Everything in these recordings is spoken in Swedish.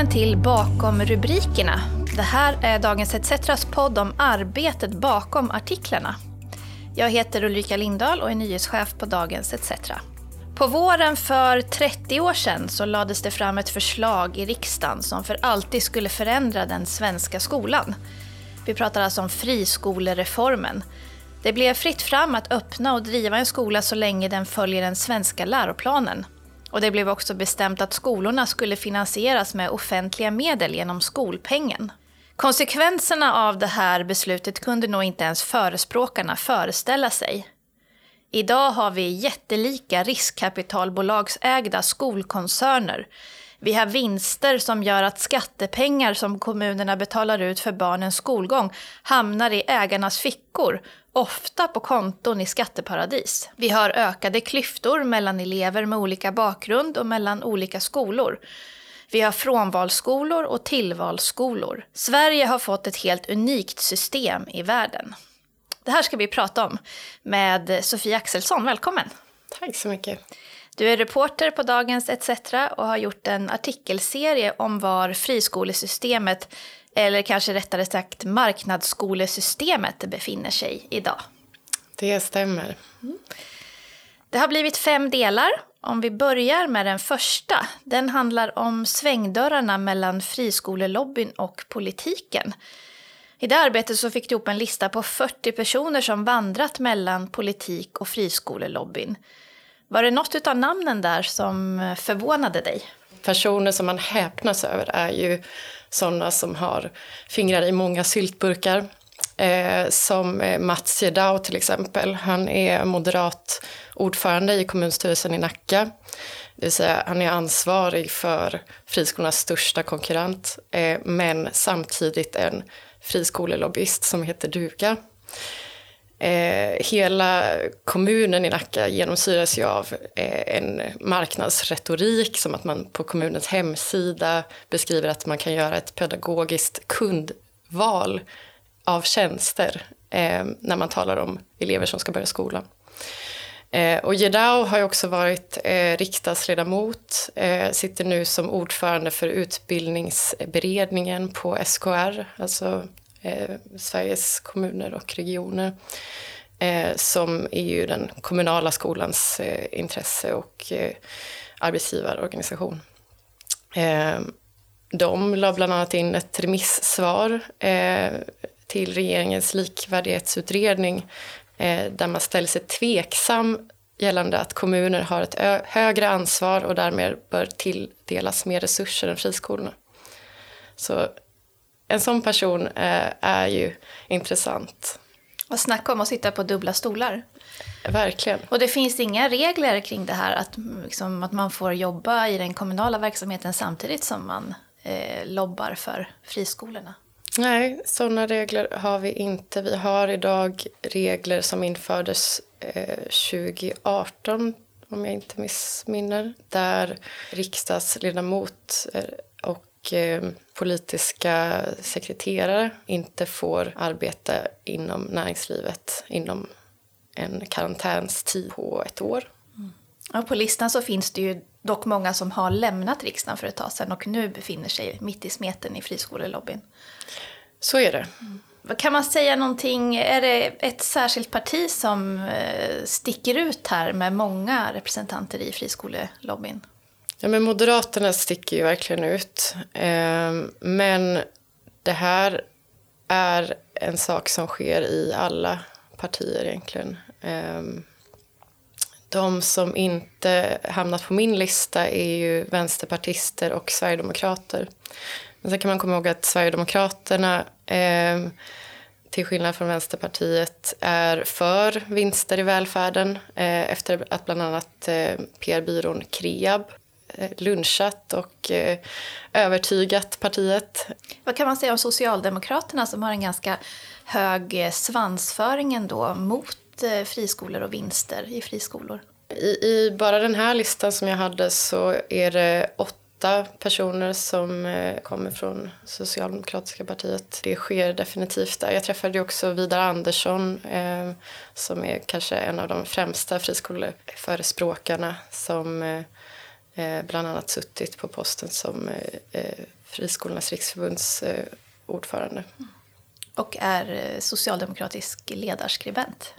välkommen till Bakom rubrikerna. Det här är Dagens ETCetras podd om arbetet bakom artiklarna. Jag heter Ulrika Lindahl och är nyhetschef på Dagens ETC. På våren för 30 år sedan så lades det fram ett förslag i riksdagen som för alltid skulle förändra den svenska skolan. Vi pratar alltså om friskolereformen. Det blev fritt fram att öppna och driva en skola så länge den följer den svenska läroplanen. Och det blev också bestämt att skolorna skulle finansieras med offentliga medel genom skolpengen. Konsekvenserna av det här beslutet kunde nog inte ens förespråkarna föreställa sig. Idag har vi jättelika riskkapitalbolagsägda skolkoncerner. Vi har vinster som gör att skattepengar som kommunerna betalar ut för barnens skolgång hamnar i ägarnas fickor, ofta på konton i skatteparadis. Vi har ökade klyftor mellan elever med olika bakgrund och mellan olika skolor. Vi har frånvalsskolor och tillvalsskolor. Sverige har fått ett helt unikt system i världen. Det här ska vi prata om med Sofie Axelsson. Välkommen! Tack så mycket. Du är reporter på Dagens ETC och har gjort en artikelserie om var friskolesystemet, eller kanske rättare sagt marknadsskolesystemet, befinner sig idag. Det stämmer. Det har blivit fem delar. Om vi börjar med den första. Den handlar om svängdörrarna mellan friskolelobbyn och politiken. I det arbetet så fick du ihop en lista på 40 personer som vandrat mellan politik och friskolelobbyn. Var det något av namnen där som eh, förvånade dig? Personer som man häpnas över är ju sådana som har fingrar i många syltburkar. Eh, som eh, Mats Jedau, till exempel. Han är moderat ordförande i kommunstyrelsen i Nacka. Det vill säga, han är ansvarig för friskolornas största konkurrent, eh, men samtidigt en friskolelobbyist som heter Duga. Eh, hela kommunen i Nacka genomsyras ju av eh, en marknadsretorik som att man på kommunens hemsida beskriver att man kan göra ett pedagogiskt kundval av tjänster eh, när man talar om elever som ska börja skolan. Eh, och Jedao har ju också varit eh, riksdagsledamot, eh, sitter nu som ordförande för utbildningsberedningen på SKR, alltså eh, Sveriges kommuner och regioner, eh, som är ju den kommunala skolans eh, intresse och eh, arbetsgivarorganisation. Eh, de la bland annat in ett remissvar eh, till regeringens likvärdighetsutredning eh, där man ställer sig tveksam gällande att kommuner har ett högre ansvar och därmed bör tilldelas mer resurser än friskolorna. Så en sån person eh, är ju intressant. Och snacka om att sitta på dubbla stolar. Verkligen. Och det finns inga regler kring det här att, liksom, att man får jobba i den kommunala verksamheten samtidigt som man eh, lobbar för friskolorna? Nej, sådana regler har vi inte. Vi har idag regler som infördes eh, 2018 om jag inte missminner, där riksdagsledamot eh, politiska sekreterare inte får arbeta inom näringslivet inom en karantänstid på ett år. Mm. Ja, på listan så finns det ju dock många som har lämnat riksdagen för ett tag sedan och nu befinner sig mitt i smeten i friskolelobbyn. Så är det. Mm. Kan man säga någonting, är det ett särskilt parti som eh, sticker ut här med många representanter i friskolelobbyn? Ja, men Moderaterna sticker ju verkligen ut. Ehm, men det här är en sak som sker i alla partier egentligen. Ehm, de som inte hamnat på min lista är ju vänsterpartister och sverigedemokrater. Men sen kan man komma ihåg att Sverigedemokraterna eh, till skillnad från Vänsterpartiet är för vinster i välfärden eh, efter att bland annat eh, PR-byrån Kreab lunchat och eh, övertygat partiet. Vad kan man säga om Socialdemokraterna som har en ganska hög eh, svansföring ändå mot eh, friskolor och vinster i friskolor? I, I, bara den här listan som jag hade så är det åtta personer som eh, kommer från Socialdemokratiska partiet. Det sker definitivt där. Jag träffade också Vidar Andersson eh, som är kanske en av de främsta friskoleförespråkarna som eh, bland annat suttit på posten som Friskolornas riksförbunds eh, ordförande. Och är eh, socialdemokratisk ledarskribent.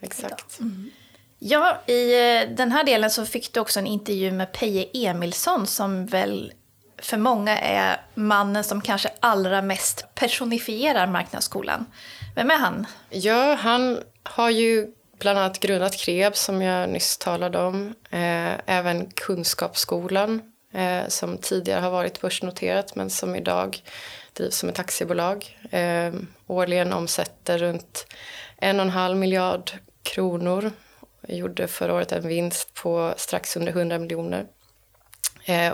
Exakt. Mm. Ja, i eh, den här delen så fick du också en intervju med Peje Emilsson som väl för många är mannen som kanske allra mest personifierar marknadsskolan. Vem är han? Ja, han har ju bland annat grundat KREB som jag nyss talade om. Eh, även Kunskapsskolan eh, som tidigare har varit börsnoterat men som idag drivs som ett aktiebolag. Eh, årligen omsätter runt en och en halv miljard kronor. Jag gjorde förra året en vinst på strax under 100 miljoner.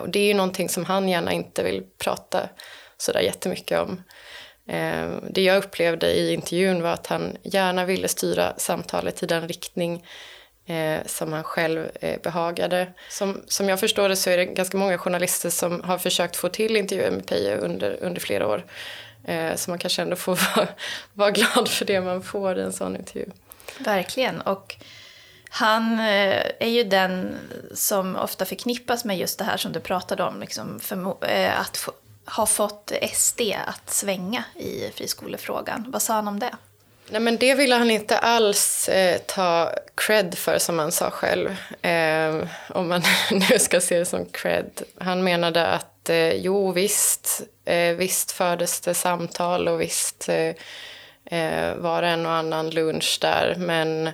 Och det är ju någonting som han gärna inte vill prata sådär jättemycket om. Eh, det jag upplevde i intervjun var att han gärna ville styra samtalet i den riktning eh, som han själv eh, behagade. Som, som jag förstår det så är det ganska många journalister som har försökt få till intervjuer med Peje under, under flera år. Så man kanske ändå får vara, vara glad för det man får i en sån intervju. Verkligen. Och han är ju den som ofta förknippas med just det här som du pratade om, liksom att har fått SD att svänga i friskolefrågan. Vad sa han om det? Nej, men det ville han inte alls eh, ta cred för, som han sa själv. Eh, om man nu ska se det som cred. Han menade att eh, jo, visst, eh, visst fördes det samtal och visst eh, eh var det en och annan lunch där. Men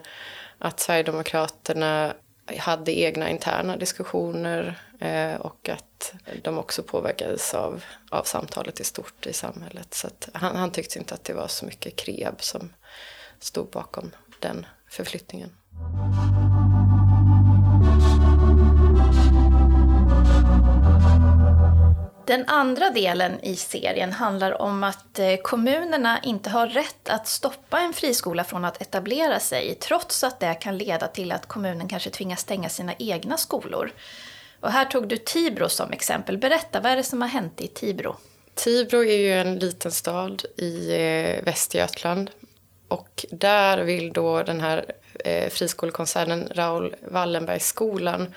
att Sverigedemokraterna hade egna interna diskussioner Eh, och att de också påverkades av, av samtalet i stort i samhället. Så han, han tyckte inte att det var så mycket kreb som stod bakom den förflyttningen. Den andra delen i serien handlar om att eh, kommunerna inte har rätt att stoppa en friskola från att etablera sig, trots att det kan leda till att kommunen kanske tvingas stänga sina egna skolor. Och här tog du Tibro som exempel. Berätta, vad är det som har hänt i Tibro? Tibro är ju en liten stad i eh, Västergötland. Och där vill då den här eh, friskolekoncernen Raoul Wallenbergsskolan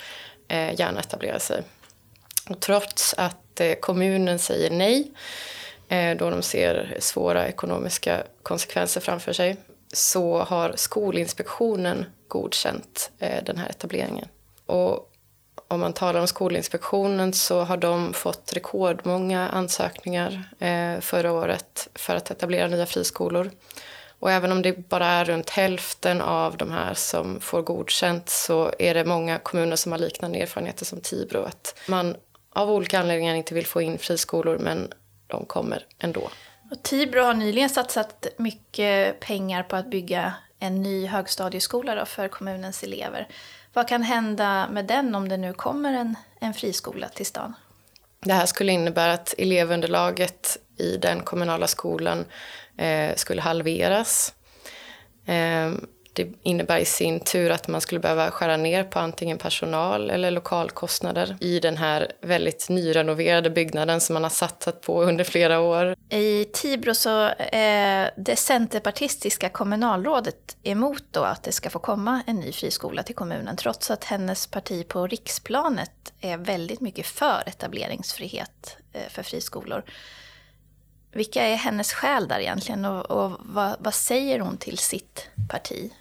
eh, gärna etablera sig. Och trots att eh, kommunen säger nej, eh, då de ser svåra ekonomiska konsekvenser framför sig, så har Skolinspektionen godkänt eh, den här etableringen. Och om man talar om Skolinspektionen så har de fått rekordmånga ansökningar eh, förra året för att etablera nya friskolor. Och även om det bara är runt hälften av de här som får godkänt så är det många kommuner som har liknande erfarenheter som Tibro. Att man av olika anledningar inte vill få in friskolor men de kommer ändå. Och Tibro har nyligen satsat mycket pengar på att bygga en ny högstadieskola för kommunens elever. Vad kan hända med den om det nu kommer en, en friskola till stan? Det här skulle innebära att elevunderlaget i den kommunala skolan eh, skulle halveras. Eh, det innebär i sin tur att man skulle behöva skära ner på antingen personal eller lokalkostnader i den här väldigt nyrenoverade byggnaden som man har satsat på under flera år. I Tibro så är det centerpartistiska kommunalrådet emot då att det ska få komma en ny friskola till kommunen trots att hennes parti på riksplanet är väldigt mycket för etableringsfrihet eh, för friskolor. Vilka är hennes skäl där egentligen och, och vad, vad säger hon till sitt parti?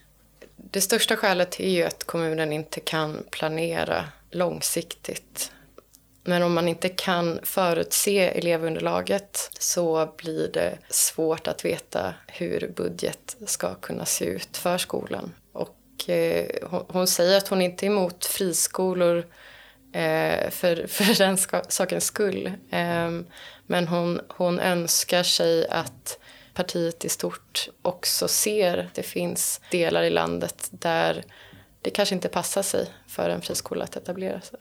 Det största skälet är ju att kommunen inte kan planera långsiktigt. Men om man inte kan förutse elevunderlaget så blir det svårt att veta hur budget ska kunna se ut för skolan. Och eh, hon, säger att hon inte är emot friskolor eh, för, för den sakens skull. Eh, men hon, hon önskar sig att partiet i stort också ser att det finns delar i landet där det kanske inte passar sig för en friskola att etablera sig.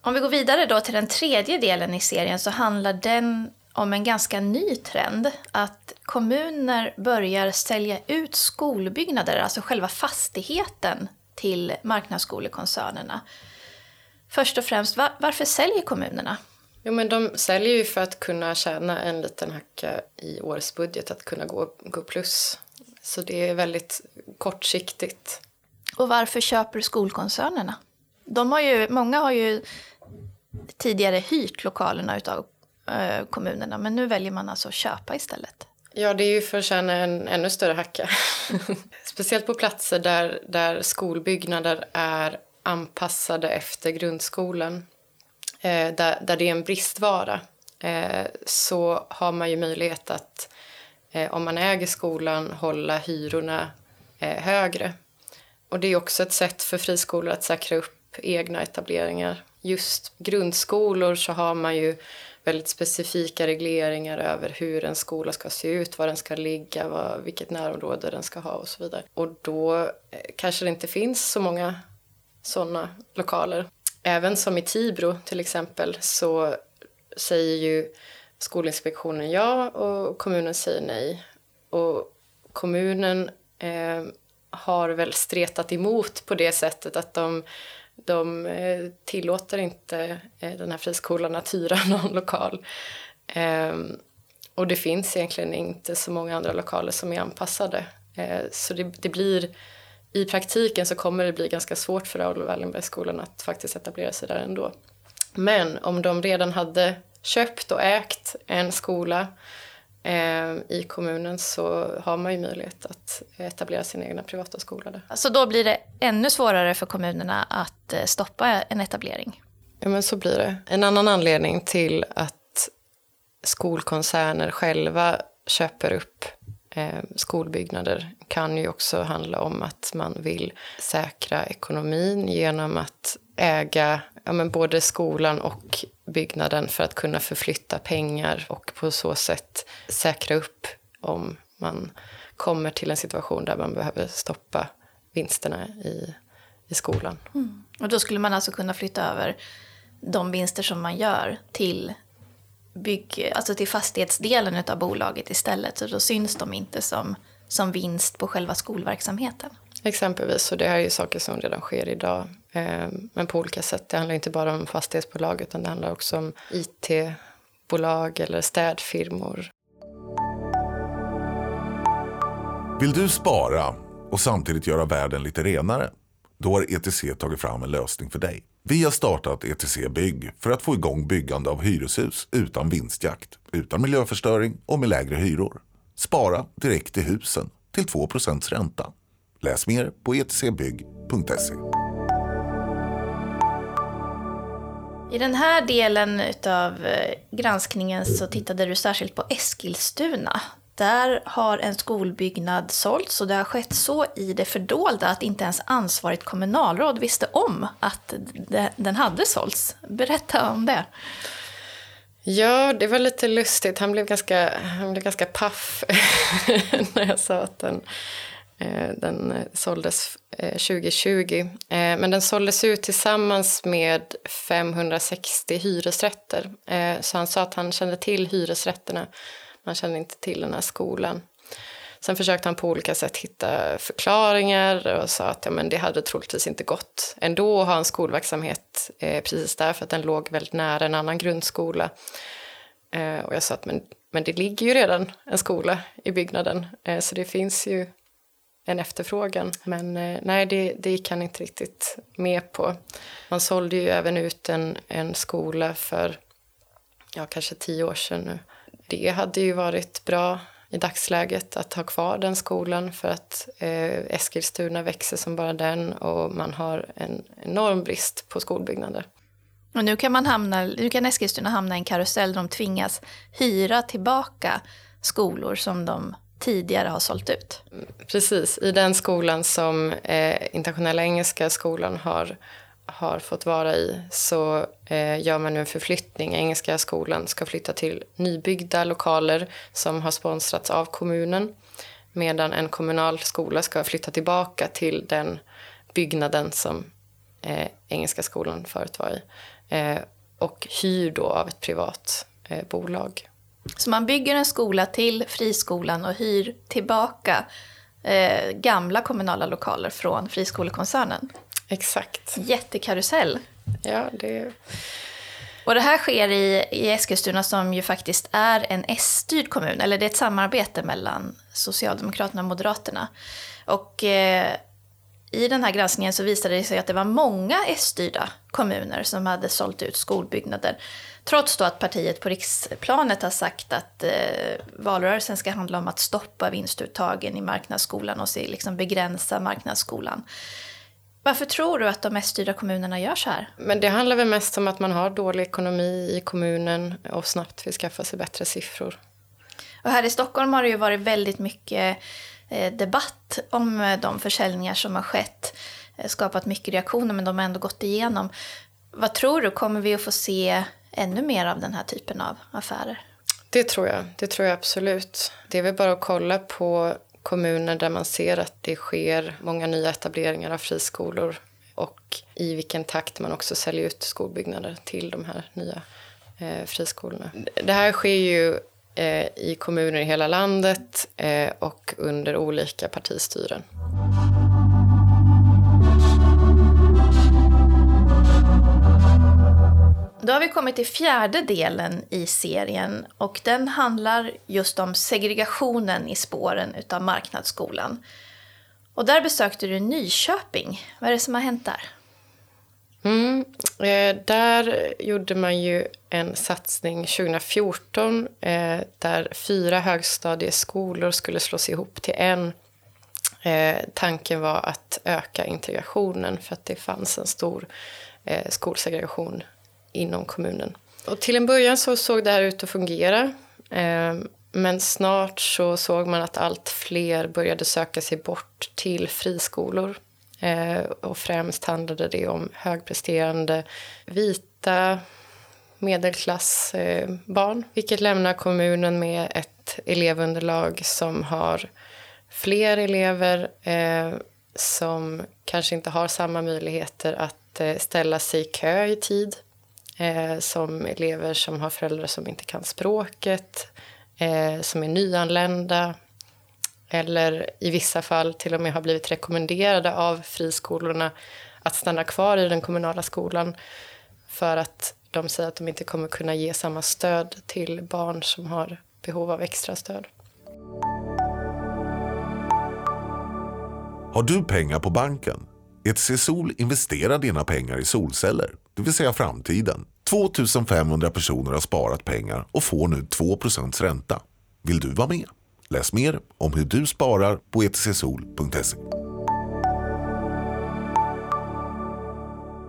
Om vi går vidare då till den tredje delen i serien så handlar den om en ganska ny trend. Att kommuner börjar sälja ut skolbyggnader, alltså själva fastigheten, till marknadsskolekoncernerna. Först och främst, var, varför säljer kommunerna? Jo, men de säljer ju för att kunna tjäna en liten hacka i årets budget, att kunna gå, gå plus. Så det är väldigt kortsiktigt. Och varför köper skolkoncernerna? De har ju, många har ju tidigare hyrt lokalerna utav eh, kommunerna, men nu väljer man alltså att köpa istället. Ja, det är ju för att tjäna en ännu större hacka. Speciellt på platser där, där skolbyggnader är anpassade efter grundskolan, eh, där, där det är en bristvara, eh, så har man ju möjlighet att, eh, om man äger skolan, hålla hyrorna eh, högre. Och det är också ett sätt för friskolor att säkra upp egna etableringar. Just grundskolor så har man ju väldigt specifika regleringar över hur en skola ska se ut, var den ska ligga, vad, vilket närområde den ska ha och så vidare. Och då eh, kanske det inte finns så många sådana lokaler. Även som i Tibro till exempel så säger ju Skolinspektionen ja och kommunen säger nej. Och kommunen eh, har väl stretat emot på det sättet att de, de eh, tillåter inte eh, den här friskolan att hyra någon lokal. Eh, och det finns egentligen inte så många andra lokaler som är anpassade. Eh, så det, det blir i praktiken så kommer det bli ganska svårt för Raoul Wallenbergsskolan att faktiskt etablera sig där ändå. Men om de redan hade köpt och ägt en skola eh, i kommunen så har man ju möjlighet att etablera sin egna privata skola där. Så då blir det ännu svårare för kommunerna att eh, stoppa en etablering? Ja, men så blir det. En annan anledning till att skolkoncerner själva köper upp eh, skolbyggnader kan ju också handla om att man vill säkra ekonomin genom att äga ja, men både skolan och byggnaden för att kunna förflytta pengar och på så sätt säkra upp om man kommer till en situation där man behöver stoppa vinsterna i, i skolan. Mm. Och då skulle man alltså kunna flytta över de vinster som man gör till bygg, alltså till fastighetsdelen av bolaget istället. Så då syns de inte som, som vinst på själva skolverksamheten. Exempelvis, och det här är ju saker som redan sker idag. Eh, men på olika sätt. Det handlar inte bara om fastighetsbolag utan det handlar också om IT-bolag eller städfirmor. Vill du spara och samtidigt göra världen lite renare? Då har ETC tagit fram en lösning för dig. Vi har startat ETC Bygg för att få igång byggande av hyreshus utan vinstjakt, utan miljöförstöring och med lägre hyror. Spara direkt i husen till 2% ränta. Läs mer på etcbygg.se. I den här delen av eh, granskningen så tittade du särskilt på Eskilstuna. Där har en skolbyggnad sålts och det har skett så i det fördolda att inte ens ansvarigt kommunalråd visste om att den hade sålts. Berätta om det. Ja, det var lite lustigt. Han blev ganska, han blev ganska paff när jag sa att den, eh, den såldes eh, 2020. Eh, men den såldes ut tillsammans med 560 hyresrätter. Så han sa att han kände till hyresrätterna man kände inte till den här skolan. Sen försökte han på olika sätt hitta förklaringar och sa att ja, men det hade troligtvis inte gått ändå att ha en skolverksamhet eh, precis där för att den låg väldigt nära en annan grundskola. Eh, och jag sa att men, men det ligger ju redan en skola i byggnaden eh, så det finns ju en efterfrågan. Men eh, nej, det, det gick han inte riktigt med på. Man sålde ju även ut en, en skola för ja, kanske tio år sedan nu det hade ju varit bra i dagsläget att ha kvar den skolan för att eh, Eskilstuna växer som bara den och man har en enorm brist på skolbyggnader. Och nu kan, man hamna, nu kan Eskilstuna hamna i en karusell där de tvingas hyra tillbaka skolor som de tidigare har sålt ut. Precis, i den skolan som eh, Internationella Engelska skolan har har fått vara i så eh, gör man nu en förflyttning. Engelska skolan ska flytta till nybyggda lokaler som har sponsrats av kommunen medan en kommunal skola ska flytta tillbaka till den byggnaden som eh, Engelska skolan förut var i eh, och hyr då av ett privat eh, bolag. Så man bygger en skola till friskolan och hyr tillbaka eh, gamla kommunala lokaler från friskolekoncernen? Exakt. Jättekarusell. Ja, det... Och det här sker i, i Eskilstuna som ju faktiskt är en S-styrd kommun, eller det är ett samarbete mellan Socialdemokraterna och Moderaterna. Och eh, i den här granskningen så visade det sig att det var många S-styrda kommuner som hade sålt ut skolbyggnader. Trots då att partiet på riksplanet har sagt att eh, valrörelsen ska handla om att stoppa vinstuttagen i marknadsskolan och se, liksom begränsa marknadsskolan. Varför tror du att de S-styrda kommunerna gör så här? Men det handlar väl mest om att man har dålig ekonomi i kommunen och snabbt vill skaffa sig bättre siffror. Och här i Stockholm har det ju varit väldigt mycket eh, debatt om eh, de försäljningar som har skett. Eh, skapat mycket reaktioner, men de har ändå gått igenom. Vad tror du, kommer vi att få se ännu mer av den här typen av affärer? Det tror jag. Det tror jag absolut. Det är väl bara att kolla på kommuner där man ser att det sker många nya etableringar av friskolor och i vilken takt man också säljer ut skolbyggnader till de här nya eh, friskolorna. Det här sker ju eh, i kommuner i hela landet eh, och under olika partistyren. Då har vi kommit till fjärde delen i serien och den handlar just om segregationen i spåren utav marknadsskolan. Och där besökte du Nyköping. Vad är det som har hänt där? Mm, eh, där gjorde man ju en satsning 2014 eh, där fyra högstadieskolor skulle slås ihop till en. Eh, tanken var att öka integrationen för att det fanns en stor eh, skolsegregation inom kommunen. Och till en början så såg det här ut att fungera. Eh, men snart så såg man att allt fler började söka sig bort till friskolor. Eh, och främst handlade det om högpresterande vita medelklassbarn. Eh, vilket lämnar kommunen med ett elevunderlag som har fler elever som kanske inte har samma möjligheter att ställa sig i kö i tid eh, som elever som har föräldrar som inte kan språket, eh, som är nyanlända eller i vissa fall till och med har blivit rekommenderade av friskolorna att stanna kvar i den kommunala skolan för att de säger att de inte kommer kunna ge samma stöd till barn som har behov av extra stöd. Har du pengar på banken? ETC Sol investerar dina pengar i solceller det vill säga framtiden. 2500 personer har sparat pengar och får nu 2% ränta. Vill du vara med? Läs mer om hur du sparar på etcsol.se.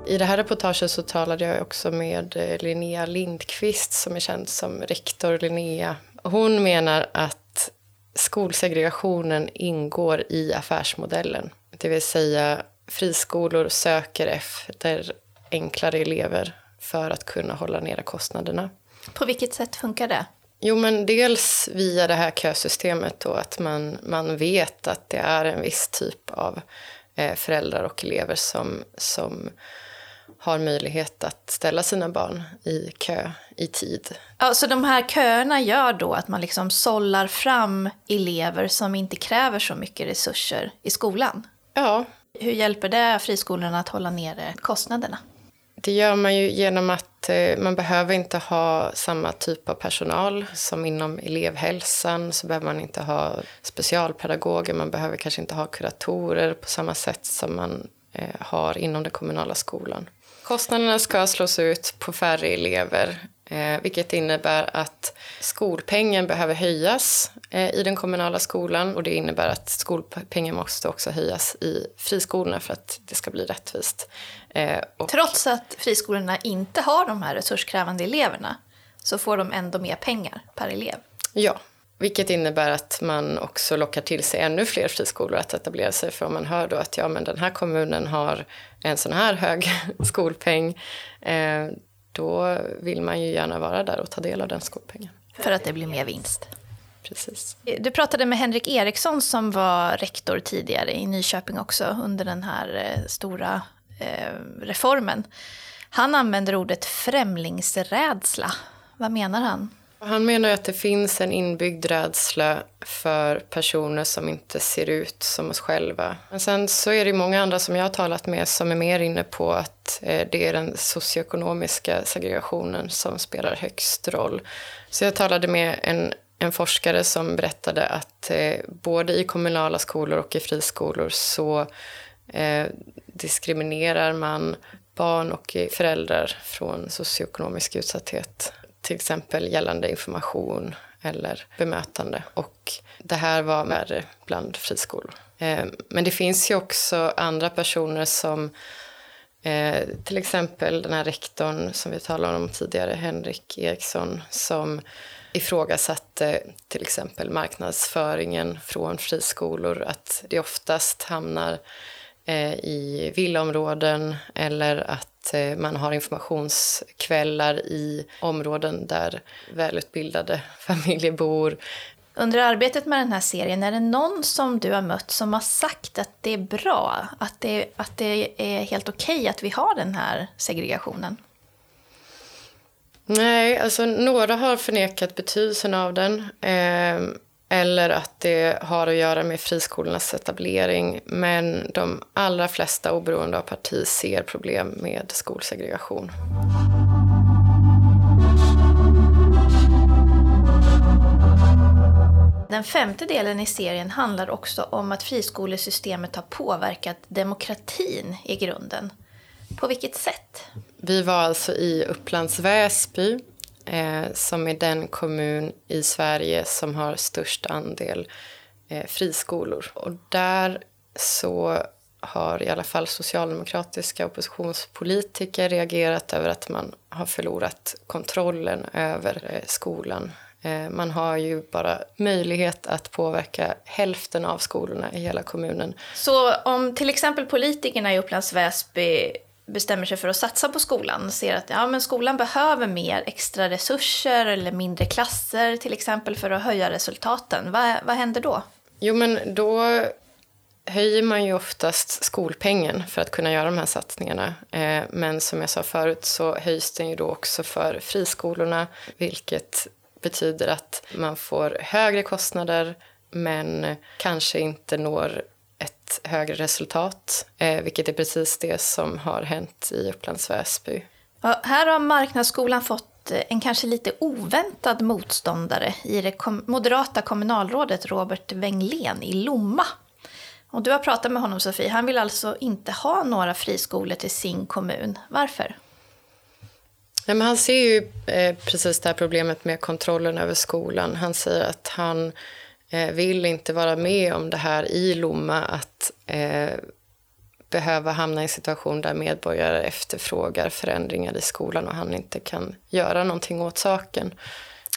I det här reportaget så talade jag också med eh, Linnea Lindqvist som är känd som rektor Linnea. Hon menar att skolsegregationen ingår i affärsmodellen. Det vill säga friskolor söker efter enklare elever för att kunna hålla nere kostnaderna. På vilket sätt funkar det? Jo, men dels via det här kösystemet då, att man, man vet att det är en viss typ av eh, föräldrar och elever som, som har möjlighet att ställa sina barn i kö i tid. Ja, så de här köerna gör då att man liksom sållar fram elever som inte kräver så mycket resurser i skolan? Ja. Hur hjälper det friskolorna att hålla nere kostnaderna? Det gör man ju genom att eh, man behöver inte ha samma typ av personal som inom elevhälsan så behöver man inte ha specialpedagoger, man behöver kanske inte ha kuratorer på samma sätt som man eh, har inom den kommunala skolan. Kostnaderna ska slås ut på färre elever Eh, vilket innebär att skolpengen behöver höjas eh, i den kommunala skolan och det innebär att skolpengen måste också höjas i friskolorna för att det ska bli rättvist. Eh. Trots att friskolorna inte har de här resurskrävande eleverna så får de ändå mer pengar per elev? Ja, vilket innebär att man också lockar till sig ännu fler friskolor att etablera sig. För om man hör då att ja, men den här kommunen har en sån här hög skolpeng eh, då vill man ju gärna vara där och ta del av den skolpengen. För att det blir mer vinst? Precis. Du pratade med Henrik Eriksson som var rektor tidigare i Nyköping också under den här eh, stora eh, reformen. Han använder ordet främlingsrädsla. Vad menar han? Han menar att det finns en inbyggd rädsla för personer som inte ser ut som oss själva. Men sen så är det många andra som jag har talat med som är mer inne på att eh, det är den socioekonomiska segregationen som spelar högst roll. Så jag talade med en, en forskare som berättade att eh, både i kommunala skolor och i friskolor så Eh, diskriminerar man barn och föräldrar från socioekonomisk utsatthet, till exempel gällande information eller bemötande. Och det här var värre bland friskolor. Eh, men det finns ju också andra personer som eh, till exempel den här rektorn som vi talade om tidigare, Henrik Eriksson, som ifrågasatte till exempel marknadsföringen från friskolor, att det oftast hamnar i villaområden eller att eh, man har informationskvällar i områden där välutbildade familjer bor. Under arbetet med den här serien, är det någon som du har mött som har sagt att det är bra, att det, att det är helt okej okay att vi har den här segregationen? Nej, alltså några har förnekat betydelsen av den. Eh, eller att det har att göra med friskolornas etablering. Men de allra flesta, oberoende av parti, ser problem med skolsegregation. Den femte delen i serien handlar också om att friskolesystemet har påverkat demokratin i grunden. På vilket sätt? Vi var alltså i Upplands Väsby eh, som är den kommun i Sverige som har störst andel eh, friskolor. Och där så har i alla fall socialdemokratiska oppositionspolitiker reagerat över att man har förlorat kontrollen över eh, skolan. Eh, man har ju bara möjlighet att påverka hälften av skolorna i hela kommunen. Så om till exempel politikerna i Upplands Väsby bestämmer sig för att satsa på skolan, ser att ja, men skolan behöver mer extra resurser eller mindre klasser till exempel för att höja resultaten, vad, vad händer då? Jo, men då höjer man ju oftast skolpengen för att kunna göra de här satsningarna. Eh, men som jag sa förut så höjs den ju då också för friskolorna, vilket betyder att man får högre kostnader men kanske inte når ett högre resultat, eh, vilket är precis det som har hänt i Upplands Väsby. Ja, här har marknadsskolan fått eh, en kanske lite oväntad motståndare i det kom moderata kommunalrådet Robert Wenglén i Lomma. Och du har pratat med honom Sofie, han vill alltså inte ha några friskolor till sin kommun. Varför? Nej, men han ser ju eh, precis det här problemet med kontrollen över skolan. Han säger att han Eh, vill inte vara med om det här i Lomma att eh, behöva hamna i en situation där medborgare efterfrågar förändringar i skolan och han inte kan göra någonting åt saken.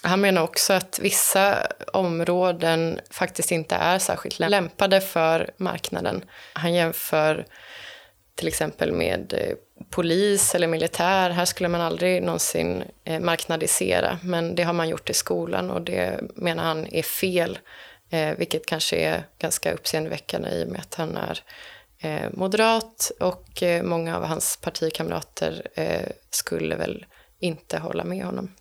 Han menar också att vissa områden faktiskt inte är särskilt lämpade för marknaden. Han jämför till exempel med eh, polis eller militär. Här skulle man aldrig någonsin eh, marknadisera, men det har man gjort i skolan och det menar han är fel. Eh, vilket kanske är ganska uppseendeväckande i och med att han är eh, moderat och många av hans partikamrater skulle väl inte hålla med honom.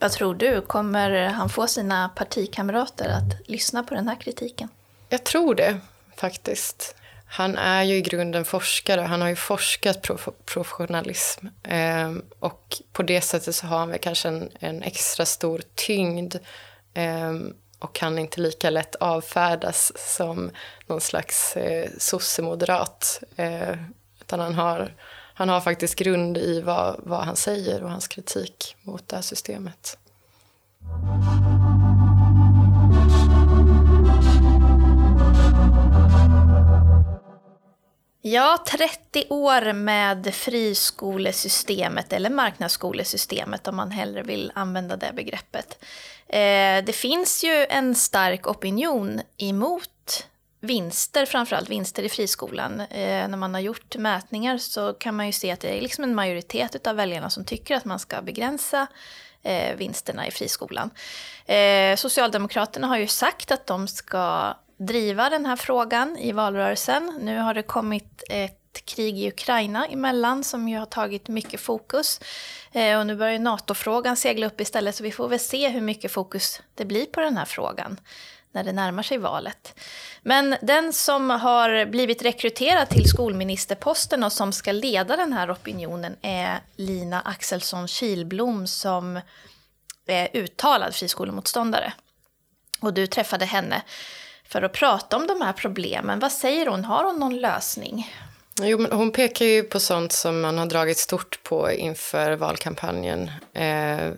Vad tror du, kommer han få sina partikamrater att lyssna på den här kritiken? Jag tror det faktiskt. Han är ju i grunden forskare, han har ju forskat prof professionalism. Eh, och på det sättet så har han väl kanske en, en extra stor tyngd eh, och kan inte lika lätt avfärdas som någon slags eh, sossemoderat. Eh, utan han har, han har faktiskt grund i vad, vad han säger och hans kritik mot det här systemet. Ja, 30 år med friskolesystemet, eller marknadsskolesystemet om man hellre vill använda det begreppet. Eh, det finns ju en stark opinion emot vinster, framförallt vinster i friskolan. Eh, när man har gjort mätningar så kan man ju se att det är liksom en majoritet av väljarna som tycker att man ska begränsa eh, vinsterna i friskolan. Eh, socialdemokraterna har ju sagt att de ska driva den här frågan i valrörelsen. Nu har det kommit ett krig i Ukraina emellan som ju har tagit mycket fokus. Eh, och nu börjar NATO-frågan segla upp istället så vi får väl se hur mycket fokus det blir på den här frågan när det närmar sig valet. Men den som har blivit rekryterad till skolministerposten och som ska leda den här opinionen är Lina Axelsson Kilblom som är uttalad friskolemotståndare. Och du träffade henne för att prata om de här problemen. Vad säger hon? Har hon någon lösning? Jo, men hon pekar ju på sånt som man har dragit stort på inför valkampanjen eh,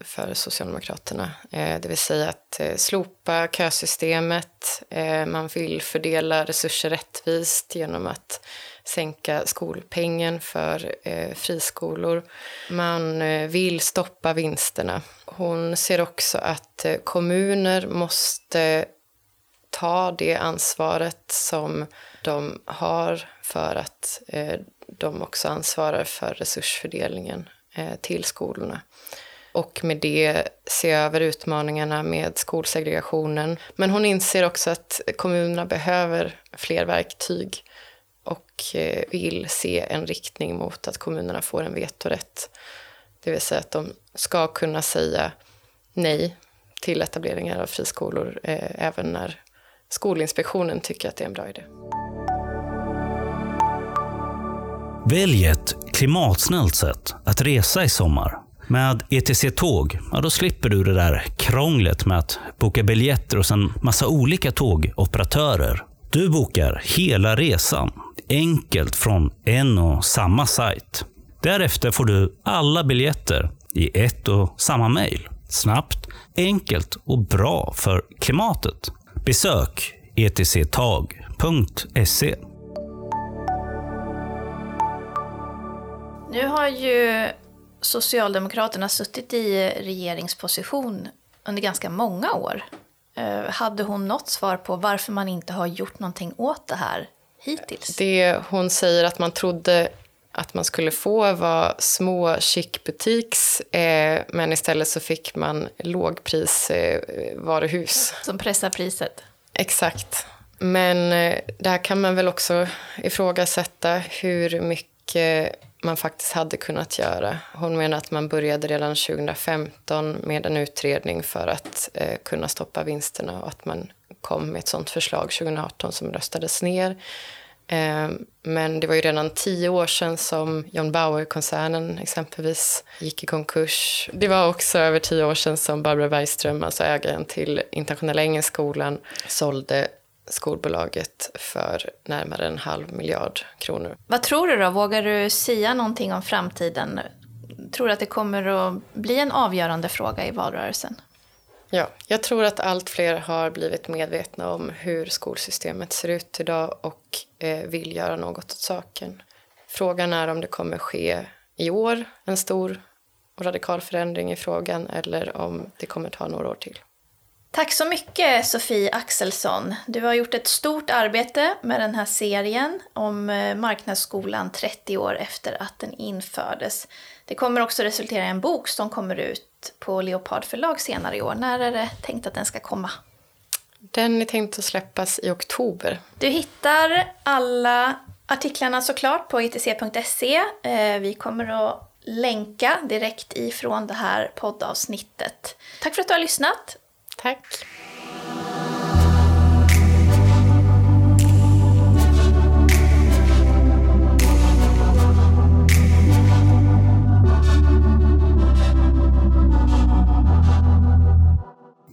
för Socialdemokraterna. Eh, det vill säga att eh, slopa kösystemet. Eh, man vill fördela resurser rättvist genom att sänka skolpengen för eh, friskolor. Man eh, vill stoppa vinsterna. Hon ser också att eh, kommuner måste ta det ansvaret som de har för att eh, de också ansvarar för resursfördelningen eh, till skolorna. Och med det se över utmaningarna med skolsegregationen. Men hon inser också att kommunerna behöver fler verktyg och eh, vill se en riktning mot att kommunerna får en vetorätt. Det vill säga att de ska kunna säga nej till etableringar av friskolor eh, även när Skolinspektionen tycker att det är en bra idé. Välj ett klimatsnällt sätt att resa i sommar. Med ETC Tåg, ja, då slipper du det där krånglet med att boka biljetter hos en massa olika tågoperatörer. Du bokar hela resan, enkelt från en och samma sajt. Därefter får du alla biljetter i ett och samma mejl. Snabbt, enkelt och bra för klimatet. Besök etctag.se. Nu har ju Socialdemokraterna suttit i regeringsposition under ganska många år. Eh, hade hon något svar på varför man inte har gjort någonting åt det här hittills? Det hon säger att man trodde att man skulle få var små chicbutiks eh, men istället så fick man lågprisvaruhus. Eh, Som pressar priset? Exakt. Men eh, där kan man väl också ifrågasätta hur mycket man faktiskt hade kunnat göra. Hon menar att man började redan 2015 med en utredning för att eh, kunna stoppa vinsterna och att man kom med ett sånt förslag 2018 som röstades ner. Eh, men det var ju redan tio år sedan som John Bauer-koncernen exempelvis gick i konkurs. Det var också över tio år sedan som Barbara Bergström, alltså ägaren till Internationella Engelskolan, sålde skolbolaget för närmare en halv miljard kronor. Vad tror du då? Vågar du säga någonting om framtiden? Tror du att det kommer att bli en avgörande fråga i valrörelsen? Ja, jag tror att allt fler har blivit medvetna om hur skolsystemet ser ut idag och eh, vill göra något åt saken. Frågan är om det kommer ske i år, en stor och radikal förändring i frågan, eller om det kommer ta några år till. Tack så mycket Sofie Axelsson. Du har gjort ett stort arbete med den här serien om eh, marknadsskolan 30 år efter att den infördes. Det kommer också resultera i en bok som kommer ut på Leopard förlag senare i år. När är det tänkt att den ska komma? Den är tänkt att släppas i oktober. Du hittar alla artiklarna såklart på itc.se. Eh, vi kommer att länka direkt ifrån det här poddavsnittet. Tack för att du har lyssnat. Tack.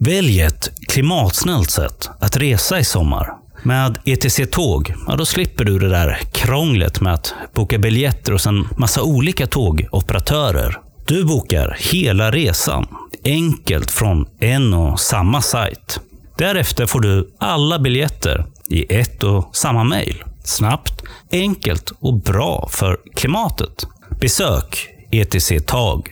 Välj ett klimatsnällt sätt att resa i sommar. Med ETC Tåg, ja, då slipper du det där krånglet med att boka biljetter hos en massa olika tågoperatörer. Du bokar hela resan, enkelt från en och samma sajt. Därefter får du alla biljetter i ett och samma mejl. Snabbt, enkelt och bra för klimatet. Besök etctag.se